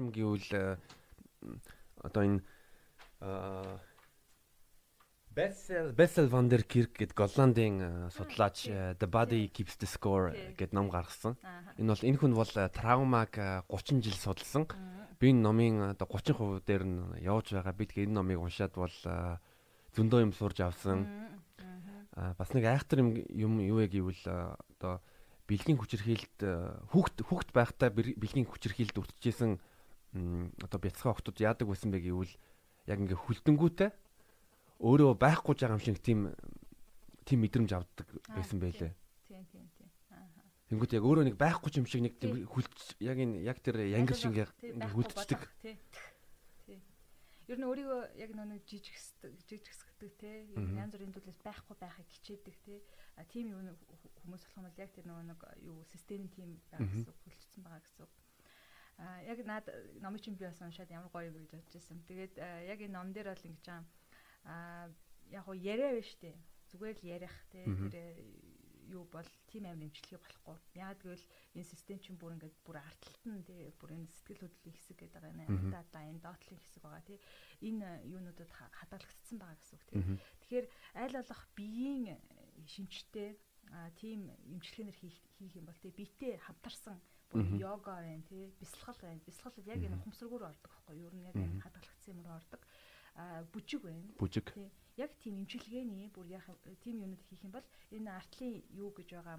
юм гэвэл одоо энэ Bessel Bessel van der Kirk гэдэг Голландын судлаач The Body Keeps the Score гэдэг ном гаргасан. Энэ бол энэ хүн бол травмаг 30 жил судалсан. Би энэ номын одоо 30% дээр нь явж байгаа. Би тэгээ энэ номыг уншаад бол зөндөө юм сурж авсан. Бас нэг айхтар юм юу вэ гэвэл одоо бэлгийн хүчирхийлэлд хүүхд хүүхд байхдаа бэлгийн хүчирхийлэлд өвтөжсэн одоо бяцхан охтууд яадаг байсан бэ гэвэл яг ингээ хүлдэнгүүтэй өөрөө байхгүй байгаа юм шиг тийм тийм мэдрэмж авдаг байсан байлээ. Тийм тийм тийм. Аа. Тэнгүүт яг өөрөө нэг байхгүй юм шиг нэг тийм хүлж яг энэ яг тэр янгил шиг ингээ хүлдчихдэг. Тийм. Ер нь өөрийгөө яг нэг жижигсдэг жижигсгдэг те янз бүрийн төлөөс байхгүй байхыг хичээдэг те а тийм юу хүмүүс болох юм бол яг тэр нэг юу системийн тим байх гэсэн хүлцсэн байгаа гэсэн. А яг над номын чинь би бас уншаад ямар гоё юм гэж байсан. Тэгээд яг энэ ном дээр бол ингэж байгаа а яг уу яриа биш үү зүгээр л ярих те тэр юу бол тийм амир имчилгээ болохгүй. Яг гэвэл энэ систем чинь бүр ингээд бүр артлалт нь тий бүр энэ сэтгэл хөдлөлийн хэсэг гэдэг байгаа нэ. Дата энэ доотлын хэсэг байгаа тий. Энэ юунуудад хадгалагдсан байгаа гэсэн үг тий. Тэгэхээр аль болох биеийн шинжтэй тийм имчилгээнэр хийх хийх юм бол тий биетэй хамтарсан йога байна тий бясалгал байна. Бясалгал яг энэ хумсргуур ордог байхгүй юу? Ер нь яг хадгалагдсан юмруу ордог бүжиг байна. Бүжиг. Яг тийм имчилгээний бүр яг тийм юмнууд хийх юм бол энэ артлын юу гэж байгаа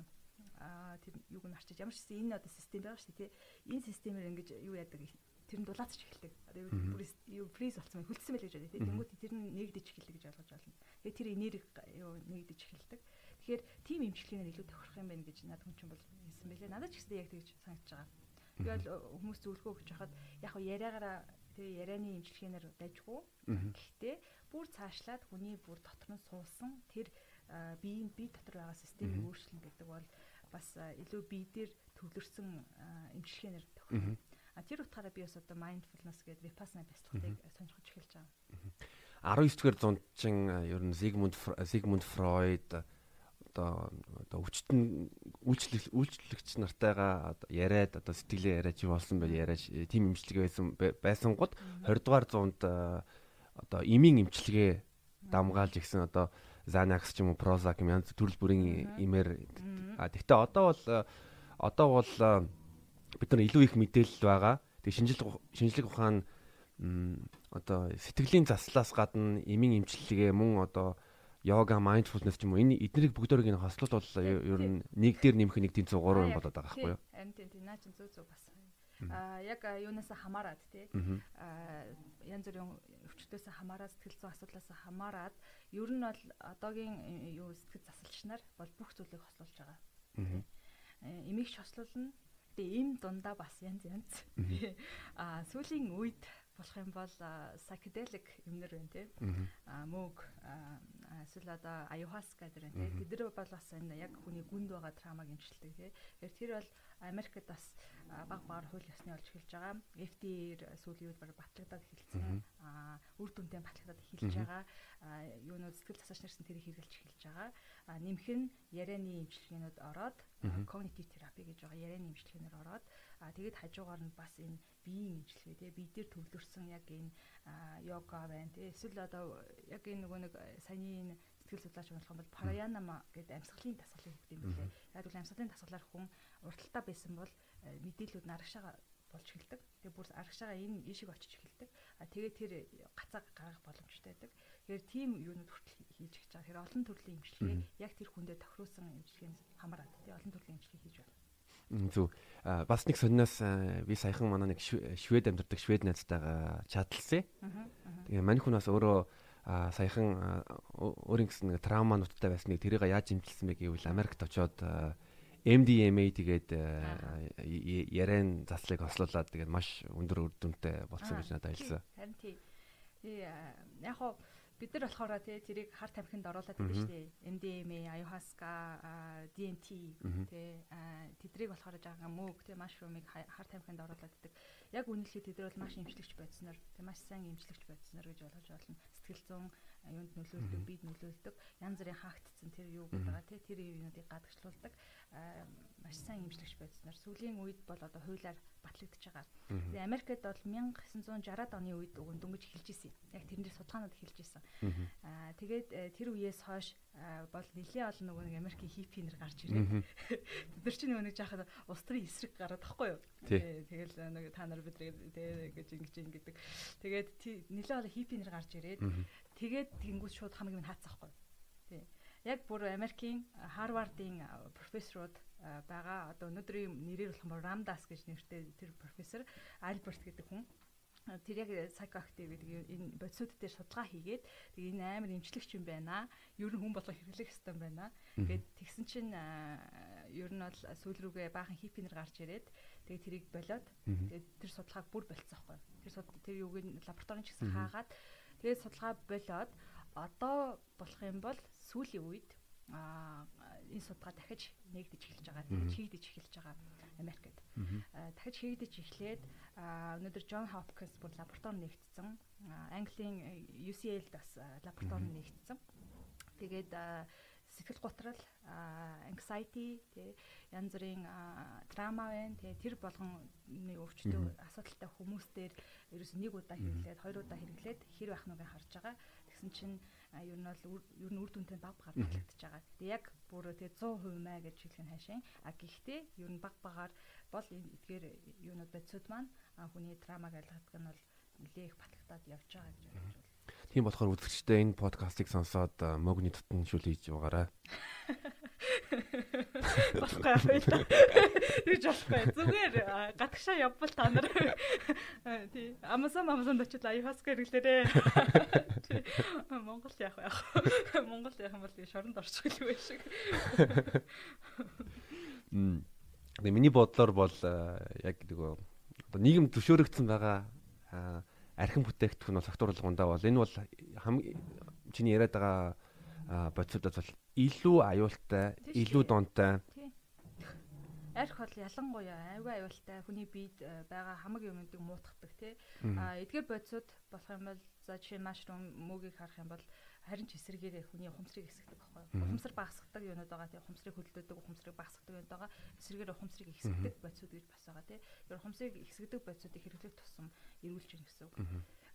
аа тэр юуг нь арчиж ямар ч гэсэн энэ одоо систем байгаа шүү дээ тий. Энэ системээр ингэж юу яадаг тэр нь дулаацч эхэлдэг. Одоо бүр юу фриз болсон мэй хүлцсэн байл гэж байна тий. Тэнгүүт тэр нь нэгдэж эхэлдэг гэж ойлгож байна. Тэгээ тэр энерги юу нэгдэж эхэлдэг. Имчилгээнээр илүү тохирох юм байна гэж надад хүн чинь бол хэлсэн байлээ. Надад ч гэсэн яг тэгж санагдаж байгаа. Би бол хүмүүс зөвлөгөө өгч хахад яг яриагаараа тэгээ ярианы имчилгээнээр дайжгүй. Гэхдээ бүр цаашлаад хүний бүр дотор нь суусан тэр биеийн бие дотор байгаа системийг өөрчлөн гэдэг бол бас илүү бие дээр төвлөрсөн имчилгээнээр тохирно. А тэр утгаараа би бас одоо mindfulness гэдэг vipassana бяцлагыг сонирхож эхэлж байгаа. 19-р зуунчин ер нь Зигмунд Зигмунд Фройд одоо одоо өвчтөн үйлчлэг үйлчлэгч нартайгаа яриад одоо сэтгэлээ яриад чи болсон байл яриад тийм имчилгээ байсан байсан гот 20 дугаар зуунд одоо имийн имчилгээ дамгаалж игсэн одоо Xanax ч юм уу Prozac юм янз төрөл бүрийн имээр а тэгтээ одоо бол одоо бол бид нар илүү их мэдээлэл байгаа. Тэг шинжлэх шинжлэх ухаан одоо сэтгэлийн заслаас гадна имийн имчилгээ мөн одоо йога, mindfulness ч юм уу энэ эднэрийг бүгдээрийг нь хослол бол ер нь нэг дээр нэмэх нэг тийм 103 юм болоод байгаа байхгүй юу? Харин тийм тийм наа чин зөв зөв бас. Аа яг юунаас хамаарат тий. Аа янз бүрийн өвчтөөс хамаарат сэтгэл зүйн асуудлаас хамаарат ер нь бол одоогийн юу сэтгэл засалч нар бол бүх зүйлийг хослуулж байгаа. Эмигч хослуулна. Тэгээ им дундаа бас янз янз. Аа сүүлийн үед болох юм бол psychedelic юмнэр байна тий. Аа мөг эсвэл одоо аюхаска гэдэг тий. Тэд нар бол бас энэ яг хүний гүнд байгаа травмаг эмчилдэг тий. Тэгэхээр тэр бол Америкт бас баг багаар хууль ёсны олж эхэлж байгаа. FDA-ээр сүүлийн үед баг батлагдаад эхэлсэн. Аа үр дүнтэй батлагдаад эхэлж байгаа. Юунууд сэтгэл засаач нарсан тэрийг хэрэгжилж эхэлж байгаа. Аа нэмэх нь ярианы эмчилгээнүүд ороод cognitive therapy гэж байгаа ярианы эмчилгээнээр ороод аа тэгээд хажуугаар нь бас энэ биеийн имчилгээ тий бие дээр төвлөрсөн яг энэ йога байна тий эсвэл одоо яг энэ нөгөө нэг саяны энэ сэтгэл судлаач болох юм бол параянама гэдэг амьсгалын дасгалыг өгд юм билээ. Яг л амьсгалын дасгалаар хүн урталтаа байсан бол мэдээлүүд нарагшаага болж эхэлдэг. Тэгээ бүр арагшаага энэ ийшиг очиж эхэлдэг. А тэгээ тэр гацаа гаргах боломжтой байдаг. Тэгэхээр тийм юунууд хүртэл хийж гэж байгаа. Тэр олон төрлийн имчилгээ яг тэр хүндээ тохируулсан имчилгээнээс хамаарат. Тэгээ олон төрлийн имчилгээ хийж байна. Зүг. Бас нэг сонноос би саяхан манай нэг швед амьдардаг швед найзтайгаа чатлсан. Тэгээ мань хүн бас өөрөө саяхан өөрийн гэсэн нэг травмануудтай байсныг тэрийг яаж имжилсэн бэ гэвэл Америкт очоод MDMA тэгээд ярен заслыг хослуулад тэгээд маш өндөр үр дүнтэй болсон гэж надад хэлсэн. Харин тий. Яг хоо бид нар болохоор тий тэрийг хар тамхинд оруулаад байдаг шүү дээ. MDMA, ayahuasca, DMT тий тэдрийг болохоор жаахан мөг тий mushroom-ыг хар тамхинд оруулаад байдаг. Яг үнэлэхэд тэд нар бол маш эмчлэгч байцснаар тий маш сайн эмчлэгч байцснаар гэж ойлгож байна. Сэтгэл зүйн юунд нөлөөлдөг, бид нөлөөлдөг. Янз бүрийн хаагдцсан тэр юу гэдэг байгаа тий тэр юунуудыг гадагшлуулдаг. маш сайн имжлэгч байцснаар сүүлийн үед бол одоо хуулиар батлагдчихж байгаа. Америкт бол 1960-ад оны үед өгөн дөнгөж эхэлж судалгаанууд эхэлж исэн. Аа тэгээд э, тэр үеэс хойш бол нэлээд олон нөгөө нэг Америкийн хиппи нэр гарч ирээд бид нар чинь нөгөө нэг жахад улс төрийн эсрэг гараад тахгүй юу. Тэгэл нэг та нар тэгээ гэж ингэж ингэдэг. Тэгээд нэлээд олон хиппи нэр гарч ирээд тэгээд тэнгууд шууд хамгийн минь хаацсахгүй. Тий. Яг бүр Америкийн Харвардын профессорууд байгаа. Одоо өнөөдрийн нэрээр болох Рамдас гэж нэртэй тэр профессор Альберт гэдэг хүн тэр яг psychoactive гэдэг энэ бодисууд дээр судалгаа хийгээд тэгээ энэ амар эмчлэгч юм байна. Ер нь хүн болго хэрэглэх юм байна. Гэт тэгсэн чинь ер нь бол сүүл рүүгээ баахан хипинер гарч ирээд тэгээ тэрийг болоод тэгээ тэр судалгааг бүр болцсоохгүй. Тэр тэр юуг нь лабораторийн ч гэсэн хаагаад тэгээ судалгаа болоод одоо болох юм бол сүүлийн үед а энэ судалгаа дахиж нэгдэж эхэлж байгаа. Дахиж хийгдэж эхэлж байгаа Америкт. Дахиж хийгдэж эхлээд өнөөдөр John Hopkins бүр лаборатори нэгтсэн. Английн UCL бас лаборатори нэгтсэн. Тэгээд сэтгэл готрал, anxiety, тий янз бүрийн драма байна. Тэгээ тэр болгоны өвчтөй асуудалтай хүмүүс дээр ерөөс нэг удаа хэрэглээд, хоёр удаа хэрэглээд хэр байх нүгэ харж байгаа. Тэгсэн чинь ер нь бол ер нь үр дүнтэй баг багаар батлагдчихж байгаа. Тэгээ яг бүр тэгээ 100% маа гэж хэлэх нь хайшин. А гэхдээ ер нь баг багаар бол эдгээр юунууд бодисууд маань хүний драмаг ялгадаг нь бол нэлээ их батлагдаад явж байгаа гэж бодож байна. Тийм болохоор үзэгчдээ энэ подкастыг сонсоод мөгний тутан шүл хийж байгаарай. Болохгүй байх. Тэгж болохгүй. Зүгээр гадагшаа явбал та нар тий Amazon Amazon очил ayahuasca хэрэглээрээ. Монгол яах вэ? Монгол яах юм бол шоронд орчих л байх шиг. Мм. Миний бодлоор бол яг нөгөө одоо нийгэм зөвшөөрөгдсөн байгаа архин бүтээгдэхүүн бол факторлгондаа бол энэ бол чиний яриад байгаа бодисуудаас бол илүү аюултай, илүү донтой. Арх бол ялангуяа аюу аюултай хүний биед э, байгаа хамаг юмнуудыг муутгадаг тий. А эдгээр бодисууд болох юм бол за жишээ машрум мөгийг харах юм бол харин ч эсрэгээрээ хүний ухамсарыг эсгдэг байхгүй. Ухамсар багасгадаг юмнууд байгаа тий. Ухамсарыг хөдөлгөдөг, ухамсарыг багасгадаг юмнууд байгаа. Эсрэгээр ухамсарыг эсгдэг бодисууд гэж бас байгаа тий. Тэр ухамсарыг эсгдэг бодисуудыг хэрэглэх тусам эргүүлж гэнэ гэсэн үг.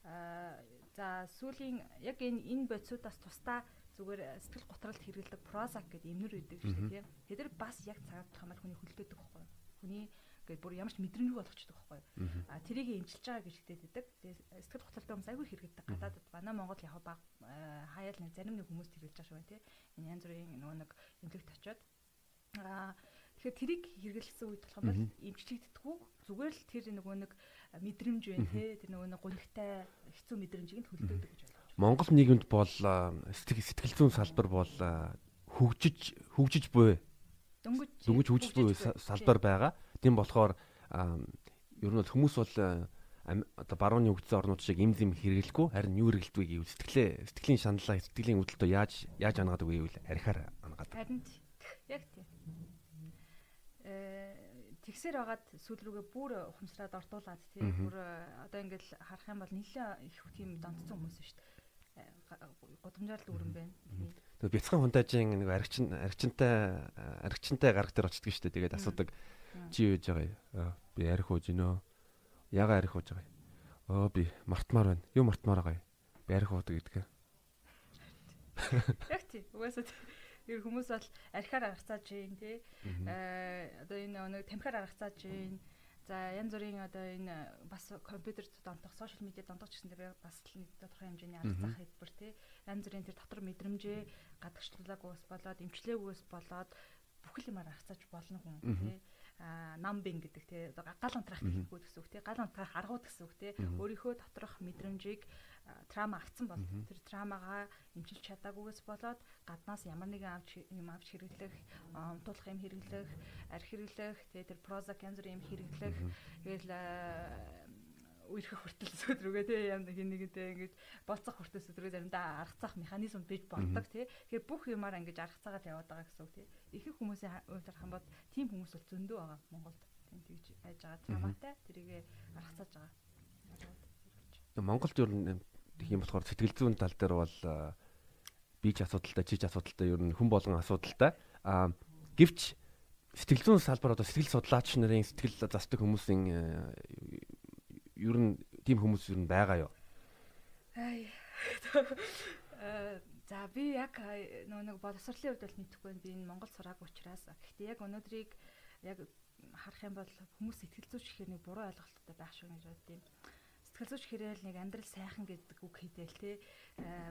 Аа за сүүлийн яг энэ энэ бодисуудаас тусдаа зүгээр э, сэтгэл готролд хэрэгэлдэг прозак гэдэг эмнэр үйдэг шүү дээ тийм. Тэд нар бас яг цагаат хамаар хүний хүлдээдэг байхгүй. Хүний ингээд бүр ямар ч мэдрэмж болгочдөг байхгүй. А тэрийг эмчилж байгаа гэж хэлдэг. Тэгээ сэтгэл готролтой хүмүүс айгүй хэрэгдэг гадаадд манай Монгол яг баг э, хаяал нэг зарим нэг хүмүүс хэрэглэж байгаа шүү байна тийм. Энэ янз бүрийн нөгөө нэг эмнэлэгт очиод а тэгэхээр тэрийг хэрэглэсэн үед болох юм бол эмчлэгддэггүй зүгээр л тэр нөгөө нэг мэдрэмж байна тийм. Тэр нөгөө нэг гонигтай хэцүү мэдрэмжийг нь төлөвлөдөг гэж Монгол нийгэмд бол сэтгэл зүйн салбар бол хөгжиж хөгжиж буй дөнгөж дөнгөж хөгжиж буй салбар байгаа. Тийм болохоор ер нь хүмүүс бол одоо барууны хөгжсөн орнууд шиг им зэм хэрэглэхгүй харин юу хэрэглэдэг гэвэл сэтгэлээ сэтгэлийн шаналлаа сэтгэлийн үүдэлтөө яаж яаж ангадаг вэ гэвэл архиар ангадаг. Харин яг тийм. Э тэгсэр хагаад сүүл рүүгээ бүр ухамсараад ортуулаад тийм бүр одоо ингээд харах юм бол нэлээ их тийм донцсон хүмүүс шүү дээ гудамжаар л өрөн байна. Тэгээ бяцхан хундаажийн нэг аригчин аригчинтай аригчинтай гараг дээр очдөг шүү дээ. Тэгээд асуудаг чи юу гэж байгаа? Би арих ууж гинөө. Яга арих ууж байгаа? Оо би мартмаар байна. Юу мартмаар байгаа? Би арих уудаг гэдэг. Яг тий. Угаасаа тэр хүмүүс бол архиар аргацааж гин тий. Аа одоо энэ нэг тамхиар аргацааж гин За янз бүрийн одоо энэ бас компьютер донтох, сошиал медиа донтох гэсэн дээр бас нэг тодорхой хэмжээний арга зах хэлбэр тий. Янз бүрийн тэр дотор мэдрэмжээ гадагшлаагүйс болоод эмчлээгүйс болоод бүхэл юмар аргацаач болно хүн тий намбин гэдэг тий гал унтраах гэхгүй гэсэн үг тий гал унтраах аргууд гэсэн үг тий өөрийнхөө доторх мэдрэмжийг трама авцсан бол тэр трамагаа эмчилж чадаагүйгээс болоод гаднаас ямар нэгэн авч юм авч хэрэглэх, унтуулах юм хэрэглэх, арх хэрэглэх, тэгээ тэр прозак янз бүрийн юм хэрэглэх, тэгэл үерхэх хүртэл өдрөөгөө тий юм хин нэгэнтэй ингэж болцох хүртэл өдрөө заримдаа аргацах механизм бий болдог тий. Тэгэхээр бүх юмар ингэж аргацаагаад яваад байгаа гэсэн үг тий. Ихэнх хүмүүсийн хувьд харах юм бол тийм хүмүүс бол зөндөө байгаа Монголд. Тийм тэгж айж байгаа траматай тэрийгэ аргацааж байгаа. Монголд ер нь юм болохоор сэтгэл зүйн тал дээр бол би ч асуудалтай чи ч асуудалтай ер нь хүн болгон асуудалтай а гэвч сэтгэл зүйн салбар одоо сэтгэл судлаач нарын сэтгэл засдаг хүмүүсийн ер нь тийм хүмүүс ер нь байгаа юу? Аа За би яг нөө нэг боловсролын хувьд бол мэдэхгүй. Би энэ Монгол сураагүй учраас. Гэхдээ яг өнөөдрийг яг харах юм бол хүмүүс сэтгэл зүйч гэхээр нэг буруу ойлголттой байх шиг гэж боддیں۔ Сэтгэл зүйч гэхээр нэг амьдрал сайхан гэдэг үг хэлээл те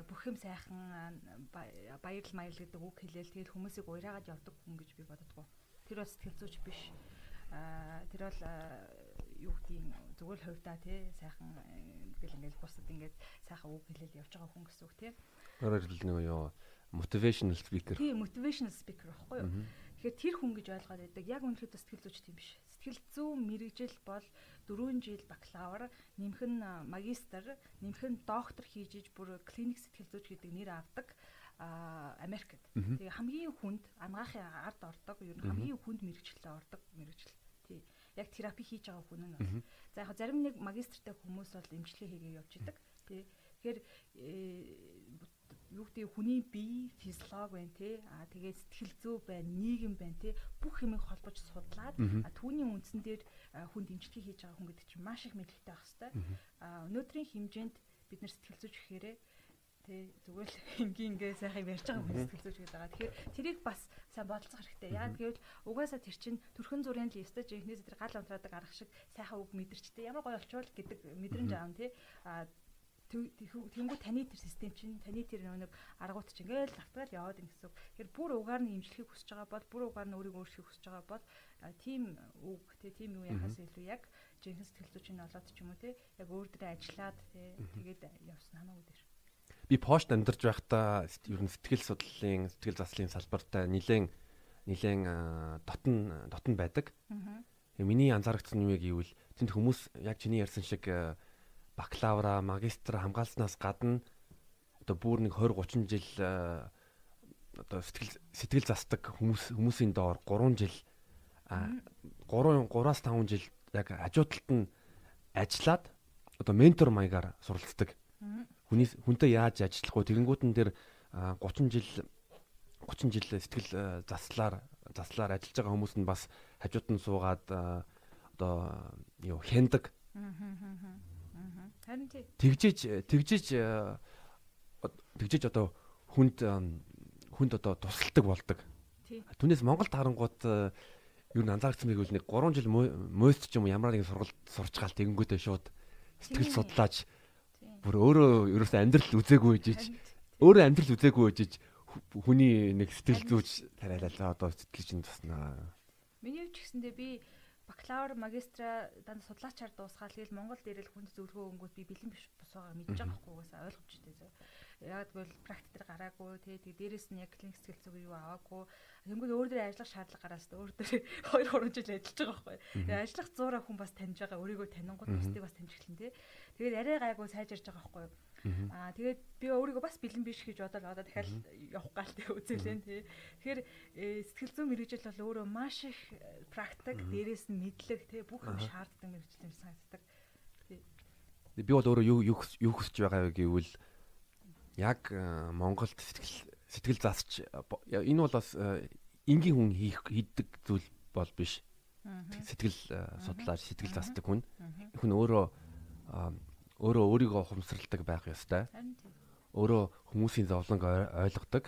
бүх юм сайхан баярл маял гэдэг үг хэлээл тэгээд хүмүүсийг уyrаагаад явдаг хүн гэж би боддгоо. Тэр бол сэтгэл зүйч биш. Тэр бол юу гэдгийг л хувьдаа тий сайхан гэл ингээл бусад ингээд сайхан үг хэлэл явж байгаа хүн гэсэн үг тий. Өөрөөр хэлбэл нэг юу motivational speaker. Тий, motivational speaker баггүй юу? Тэгэхээр тэр хүн гэж ойлгоод байдаг. Яг үнэхээр сэтгэл зүйч тийм биш. Сэтгэл зүйн мэрэгжил бол 4 жил бакалавр, нэмэх нь магистр, нэмэх нь доктор хийж иж бүр клиник сэтгэл зүйч гэдэг нэр авдаг Америкт. Тэгээ хамгийн хүнд ангаахын ард ордог, ер нь хамгийн хүнд мэрэгчлээ ордог мэрэгжил. Тий яг терапи хийж байгаа хүн нь бол. За яг зарим нэг магистртай хүмүүс бол эмчилгээ хийгээ явж идэг. Тий. Тэгэхээр э, юу гэдэг хүний бие физиологи байна тий а тэгээд сэтгэл зүй байна нийгэм байна тий бүх юмыг холбож судлаад түүний үндсэн дээр хүн дэмжлэг хийж байгаа хүн гэдэг чинь маш их мэдлэгтэй байх хэвээр а өнөөдрийн хэмжээнд бид нар сэтгэл зүйч гэхээрээ тий зүгээр л ингийн ингээ сайхан ярьж байгаа хүн сэтгэл зүйч гэдэг байгаа. Тэгэхээр тэрийг бас сайн бодолцох хэрэгтэй. Яагаад гэвэл угаасаа тэр чинь төрхөн зүрийн листэж эхнээс тэр гал унтраадаг арга шиг сайхан үг мэдэрчтэй. Ямар гоё олчвол гэдэг мэдрэмж аав тий. А тэнгүү таны тэр систем чинь таны тэр нэг аргууд чинь ингээл давтгаал яваад ин гэсэн. Тэгэхээр бүр угаар нь имжлэхийг хүсэж байгаа бол бүр угаар нь өөрийгөө өөрчлөхийг хүсэж байгаа бол тийм үг тий тийм юу яхаас илүү яг жинхэнэ сэтгэл зүйчний олоод ч юм уу тий яг өөр дээрээ ажиллаад тий тэгээд явсан хамаагүй дээр би пошт амьдарч байхдаа ер нь сэтгэл судлалын сэтгэл заслын салбартай нэлээд нэлээд дотн дотн байдаг. Миний анзаарчихсан юм яг ивэл тэнд хүмүүс яг чиний ярьсан шиг бакалавра, магистр хамгаалснаас гадна одоо бүр нэг 20 30 жил одоо сэтгэл сэтгэл засдаг хүмүүс хүмүүсийн доор 3 жил 3 3-аас 5 жил яг хажуудалд нь ажиллаад одоо ментор маягаар суралцдаг хүний хүнтэй яаж ажиллах вэ? Тэгэнгүүтэн дээр 30 жил 30 жил сэтгэл заслаар заслаар ажиллаж байгаа хүмүүс нь бас хажууд нь суугаад одоо юу хяндаг. Харин тий. Тэгжиж тэгжиж тэгжиж одоо хүнд хүнд одоо тусалдаг болдог. Түүнээс Монголд харангууд юу н анзаарсан мэг үл нэг 3 жил мөст ч юм ямар нэгэн сургалт сурч гал тэгэнгүүтээ шууд сэтгэл судлаач бүр өөрөө ерөөсөө амьдрал үзээгүй жиж өөрөө амьдрал үзээгүй жиж хүний нэг сэтгэл зүйч тариалаа одоо сэтгэл чинь туснаа. Миний хувьд ч гэсэндээ би бакалавр магистра данд судлаачаар дуусгаад тэгэл Монгол дээрэл хүнд зөвлөгөө өнгөт би бэлэн биш бос байгаа мэдж байгаа хгүй угаасаа ойлгомжтой зөө. Яг бол практик дээр гараагүй тий тэг дээрэс нь яг клиник сэтгэл зүйн юу аваагүй. Тэнгүүд өөр дээр ажиллах шаардлага гараас өөр дээр 2 3 жил ажиллаж байгаа байхгүй. Тэгээ ажиллах 100 хүн бас таньж байгаа өөрийгөө танингууд бусдыг бас таньж эхлэн тий. Тэгээд арай гайгүй сайжирж байгаа байхгүй. Аа тэгээд би өөрийгөө бас бэлэн биш гэж бодоод одоо дахиад явах гал тэг үзэлэн тий. Тэгэхээр э, сэтгэл зүйн мэрэгжил бол өөрөө маш их э, практик, дээрээс нь мэдлэг тий бүх юм шаарддаг мэрэгжил юм санагддаг. Би бол өөрөө юу юу хүсэж байгаа вэ гэвэл яг э, Монголд сэтгэл сэтгэл засч энэ бол бас энгийн хүн хийх хийдэг зүйл бол биш. Сэтгэл судлаач, сэтгэл засдаг хүн. Хүн өөрөө өөрөө өөрийгөө ухамсарладаг байх ёстой. Өөрөө хүмүүсийн зовлонг ойлгодог.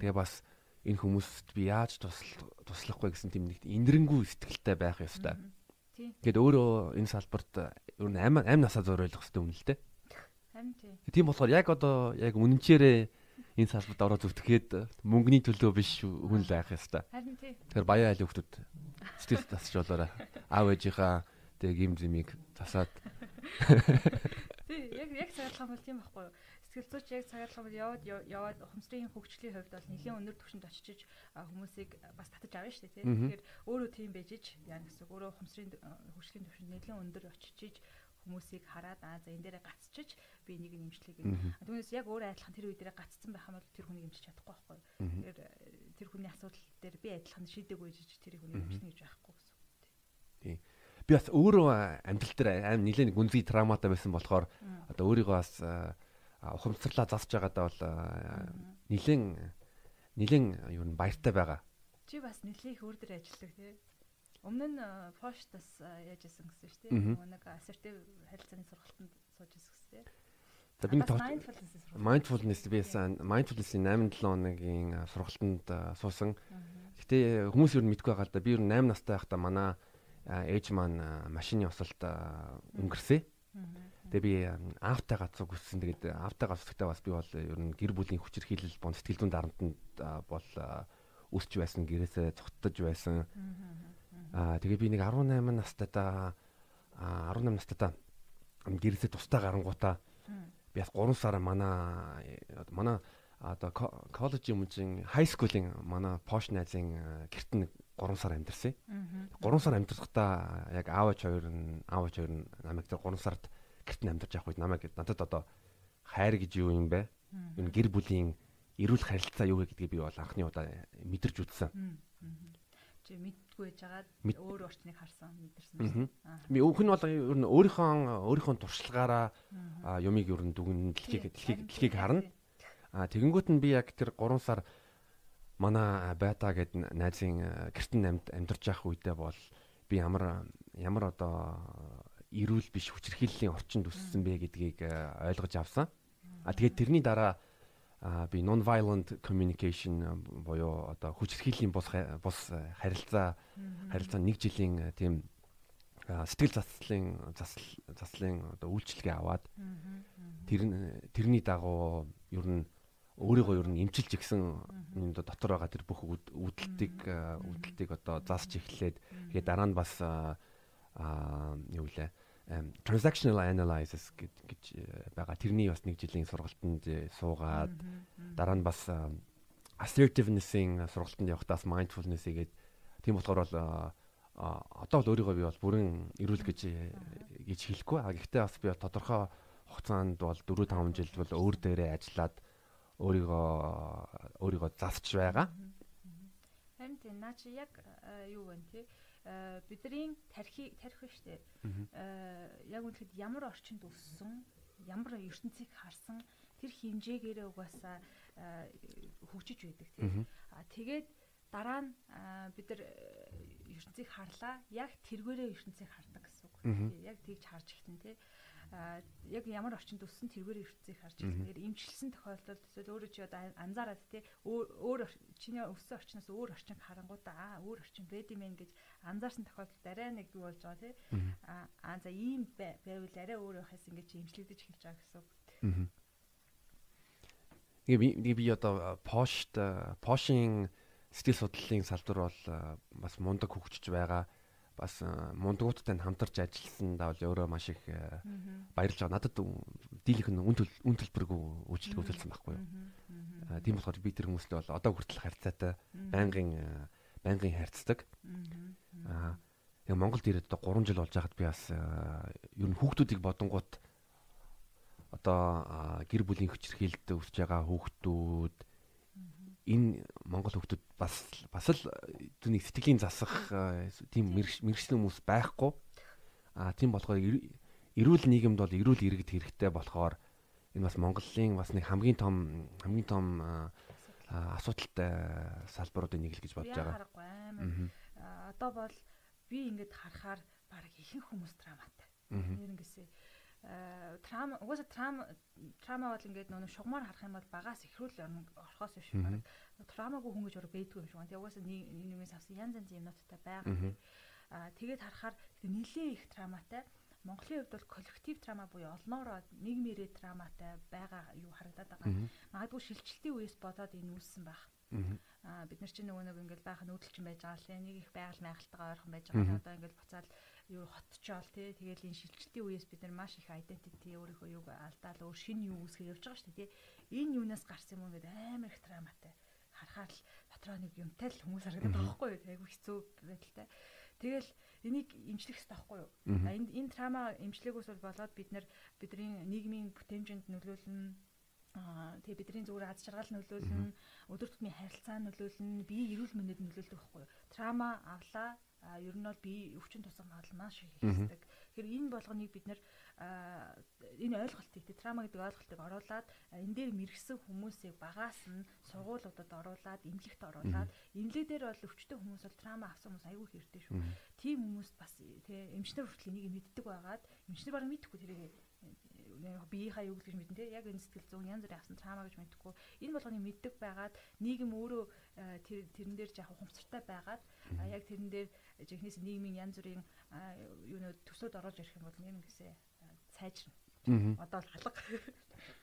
Тэгээ бас энэ хүмүүст би яаж туслахгүй гэсэн тийм нэг инэрэнгүй сэтгэлтэй байх ёстой. Тэгэд өөрөө энэ салбарт ер нь амь амь насаа зориулах хэрэгтэй дээ. Харин тийм. Тийм болохоор яг одоо яг үнэнчээрээ энэ салбарт ороод зүтгэхэд мөнгөний төлөө биш хүн л байх ёстой. Харин тийм. Тэгэхээр баяа айл хүмүүс сэтгэл засч болоорой. Аав ээжийнхаа тэг юм зэмийг засаад Тий, яг яг цагаалах бол тийм байхгүй юу? Сэтгэл зүйч яг цагаалах бол яваад яваад ухамсарын хөгжлийн хувьд бол нэлийн өндөр түвшинд очиж хүмүүсийг бас татаж авна шүү дээ, тий. Тэгэхээр өөрөө тийм байж ич яа гэсэн өөрөө ухамсарын хөгжлийн түвшинд нэлийн өндөр очиж хүмүүсийг хараад аа за энэ дээрээ гацчиж би нэг нэмжлэг гэнэ. Түүнээс яг өөрөө адилхан тэр үе дээрээ гацсан байх юм бол тэр хүнийг нэмжиж чадахгүй байхгүй. Тэгэхээр тэр хүний асуудал дээр би адилхан шийдэггүй жиж тэр хүнийг нэмжнэ гэж байхгүй гэсэн үг. Тийм би бас өөрөө амьдрал дээр аим нэлээд гүнзгий травматай байсан болохоор одоо өөрийгөө бас ухамсарлаа засж байгаадаа бол нэлээд нэлээд юу н баяртай байгаа. Чи бас нэлээд их өөр дөр ажилладаг тий. Өмнө нь поштас яаж исэн гэсэн шүү дээ. Нэг assertive харилцааны сургалтанд сууж исэн гэсэн тий. За би mindfulness би ясан mindfulness-ийн 8 7 хоногийн сургалтанд суусан. Гэтэ хүмүүс юу мэдгүй байгаа л да. Би юу 8 настай байхдаа манай ээж маань машины осолт өнгөрсөн. Тэгээ би аавтай гацууг өссөн. Тэгээд аавтай гацуугтай бас би бол ер нь гэр бүлийн хүчирхийлэл бон сэтгэл зүйн дарамтанд бол өсч байсан, гэрээсээ цогттож байсан. Аа тэгээ би нэг 18 настайдаа 18 настайдаа гэрээсээ тустай гарангуудаа би бас 3 сар манай манай одоо коллеж юм чинь хай скулын манай пош найзын гэрт нэг 3 сар амьдэрсэн. 3 сар амьдэрхдаа яг аавч хоёр нь аавч хоёр нь намайг тэр 3 сард гэрт нь амьдарч явах үед намайг надад одоо хайр гэж юу юм бэ? Энэ гэр бүлийн эрүүл харилцаа юу гэдгийг би бол анхны удаа мэдэрч үзсэн. Чи мэдгүй байжгаад өөр орчныг харсан мэдэрсэн. Би өөх нь бол ер нь өөрийнхөө өөрийнхөө туршлагаараа юмыг ер нь дүгнэн дэлхийг дэлхийг дэлхийг харна. А тэгэнгүүт нь би яг тэр 3 сар манай байта гэд найзын гэртэн амьд амьдарч явах үедээ бол би ямар ямар одоо эрүүл биш хүчирхийллийн орчинд өссөн бэ гэдгийг ойлгож авсан. А тэгээд тэрний дараа би non violent communication буюу одоо хүчирхийллийн бус бус харилцаа харилцаа нэг жилийн тийм сэтгэл заслын заслын одоо үйлчлэгээ аваад тэр тэрний дагуу ер нь өөрийгөө ер нь эмчилж игсэн юм дотор байгаа тэр бүх үүдэлтийг үүдэлтийг одоо заасч эхлээд тэгээ дараа нь бас юу лээ transactional analysis гэж байгаа. Тэрний бас нэг жилийн сургалтанд суугаад дараа нь бас assertiveness-ийн сургалтанд явахдаас mindfulness игээд тийм болохоор бол одоо бол өөрийгөө би бол бүрэн эрүүл гэж гэж хэлэхгүй. А гэхдээ бас би тодорхой хугацаанд бол 4 5 жил бол өөр дээрээ ажиллаад өөрийгөө өөрийгөө засч байгаа. Харин тийм наа чи яг юу вэ те бидний тархи тарих ба штэ яг үнэхээр ямар орчинд өссөн ямар ертөнцийг харсан тэр хэмжээгээрээ угаасаа хөгжиж байдаг тийм. А тэгээд дараа нь бид нар ертөнцийг харлаа. Яг тэргээрээ ертөнцийг хардаг гэсэн үг. Яг тэгж харж ихтэн тийм яг ямар орчинд өссөн тэргээр ертцийг харж байгаа. Тэгэхээр имчилсэн тохиолдолд эсвэл өөрөө чи одоо анзаараад те өөр чиний өссөн орчноос өөр орчин харангуудаа аа өөр орчин бэдимэн гэж анзаарсан тохиолдолд арай нэг юу болж байгаа те. Аа за ийм байвал арай өөр байхаас ингэж имчилэгдэж эхэлж байгаа гэсэн үг. Тэгээ би одоо пошт пошин сэтгэл судлалын салбар бол бас мундаг хөгжиж байгаа бас э, мундгуудтай хамтарч ажилласандаа бол өөрөө маш их э, баярлж байгаа. Надад дийлэх нь үн үн төлбөргүй үйлчлэг үзүүлсэн байхгүй юу. Э, тийм болохоор би тэр хүмүүстэй бол одоо хүртэл харьцаатай байнгын байнгын харьцдаг. Аа яг Монголд ирээд одоо 3 жил болж байхад би бас ер нь хүүхдүүдийг бодонгууд одоо гэр бүлийн хүчирхийлэлд өсөж байгаа хүүхдүүд энэ монгол хүмүүс бас бас л түүний сэтгэлийн засах тийм мэрэгчлийн хүмүүс байхгүй. А тийм болохоор эрүүл нийгэмд бол эрүүл иргэд хэрэгтэй болохоор энэ бас Монголын бас нэг хамгийн том хамгийн том асуудалтай салбаруудын нэг л гэж бодож байгаа. Одоо бол би ингээд харахаар баг ихэнх хүмүүс драматай. Нэрнгэсээ трама угаасаа трама трама бол ингээд нөгөө шугамар харах юм бол багаас ихрүүл орхоос биш баг трамагүй хүн гэж бэдгүй юм шиг байна. Тэгээ угаасаа нийгмээс авсан янз янзын юмнуудтай байгаа. Аа тэгээд харахаар нэлээд их траматай. Монголын хувьд бол коллектив трама буюу олноороо нийгмээрээ траматай байгаа юу харагдаад байгаа. Магадгүй шилжилтийн үеэс бодоод энэ үүссэн байх. Аа бид нар чинь нөгөө нэг ингээл баахан нүүдэлчин байж байгаа л нэг их байгаль майхалтайгаа ойрхон байж байгаа. Одоо ингээл буцаал юу хотчоол тий тэгэл энэ шилжилтийн үеэс бид нар маш их identity өөрийнхөө юг алдаал өөр шин юу үүсгэж явж байгаа шүү дээ тий энэ юунаас гарсан юм гээд амар их драматай харахаар л дотроо нэг юмтай л хүмүүс харагдаад байгаа байхгүй юу? Айгүй хэцүү байдалтай. Тэгэл энийг имжлэх хэрэгтэй байхгүй юу? Энэ энэ трама имжлэгөөс бол болоод бид нар бидний нийгмийн бүтэмжинд нөлөөлнө. Аа тэгээ бидний зүгээр аз жаргал нөлөөлнө. Өдөр тутмын харилцаа нөлөөлнө. Бие эрүүл мэндэд нөлөөлдөг байхгүй юу? Трама авлаа ер нь бол би өвчин тусах магадлал маш их ихсдэг. Тэгэхээр энэ болгоныг бид нэр энэ ойлголтыг трама гэдэг ойлголтыг оруулаад энэ дээр мэрэгсэн хүмүүсийг багаас нь сургуулиудад оруулаад эмнэлэгт оруулаад эмнэлэг дээр бол өвчтөе хүмүүс бол трама авсан хүмүүс аягүй хэрэгтэй шүү. Тийм хүмүүс бас тий эмчнэр хүртэл энийг мэддэг байгаад эмчнэр бараг мэдэхгүй тэрийг биеийнхаа юу гэж мэдэн те яг энэ сэтгэл зүйн янз бүрийн авсан цаамаа гэж мэдэхгүй энэ болгоныг мэддэг байгаад нийгэм өөрөө э, тэр тэрэн дээр яг ухамсартай байгаад яг тэрэн дээр жихнээс нийгмийн янз бүрийн юунууд төсөөд орж ирэх юм бол нэр нэгсээ сайжирна. Одоо л алга.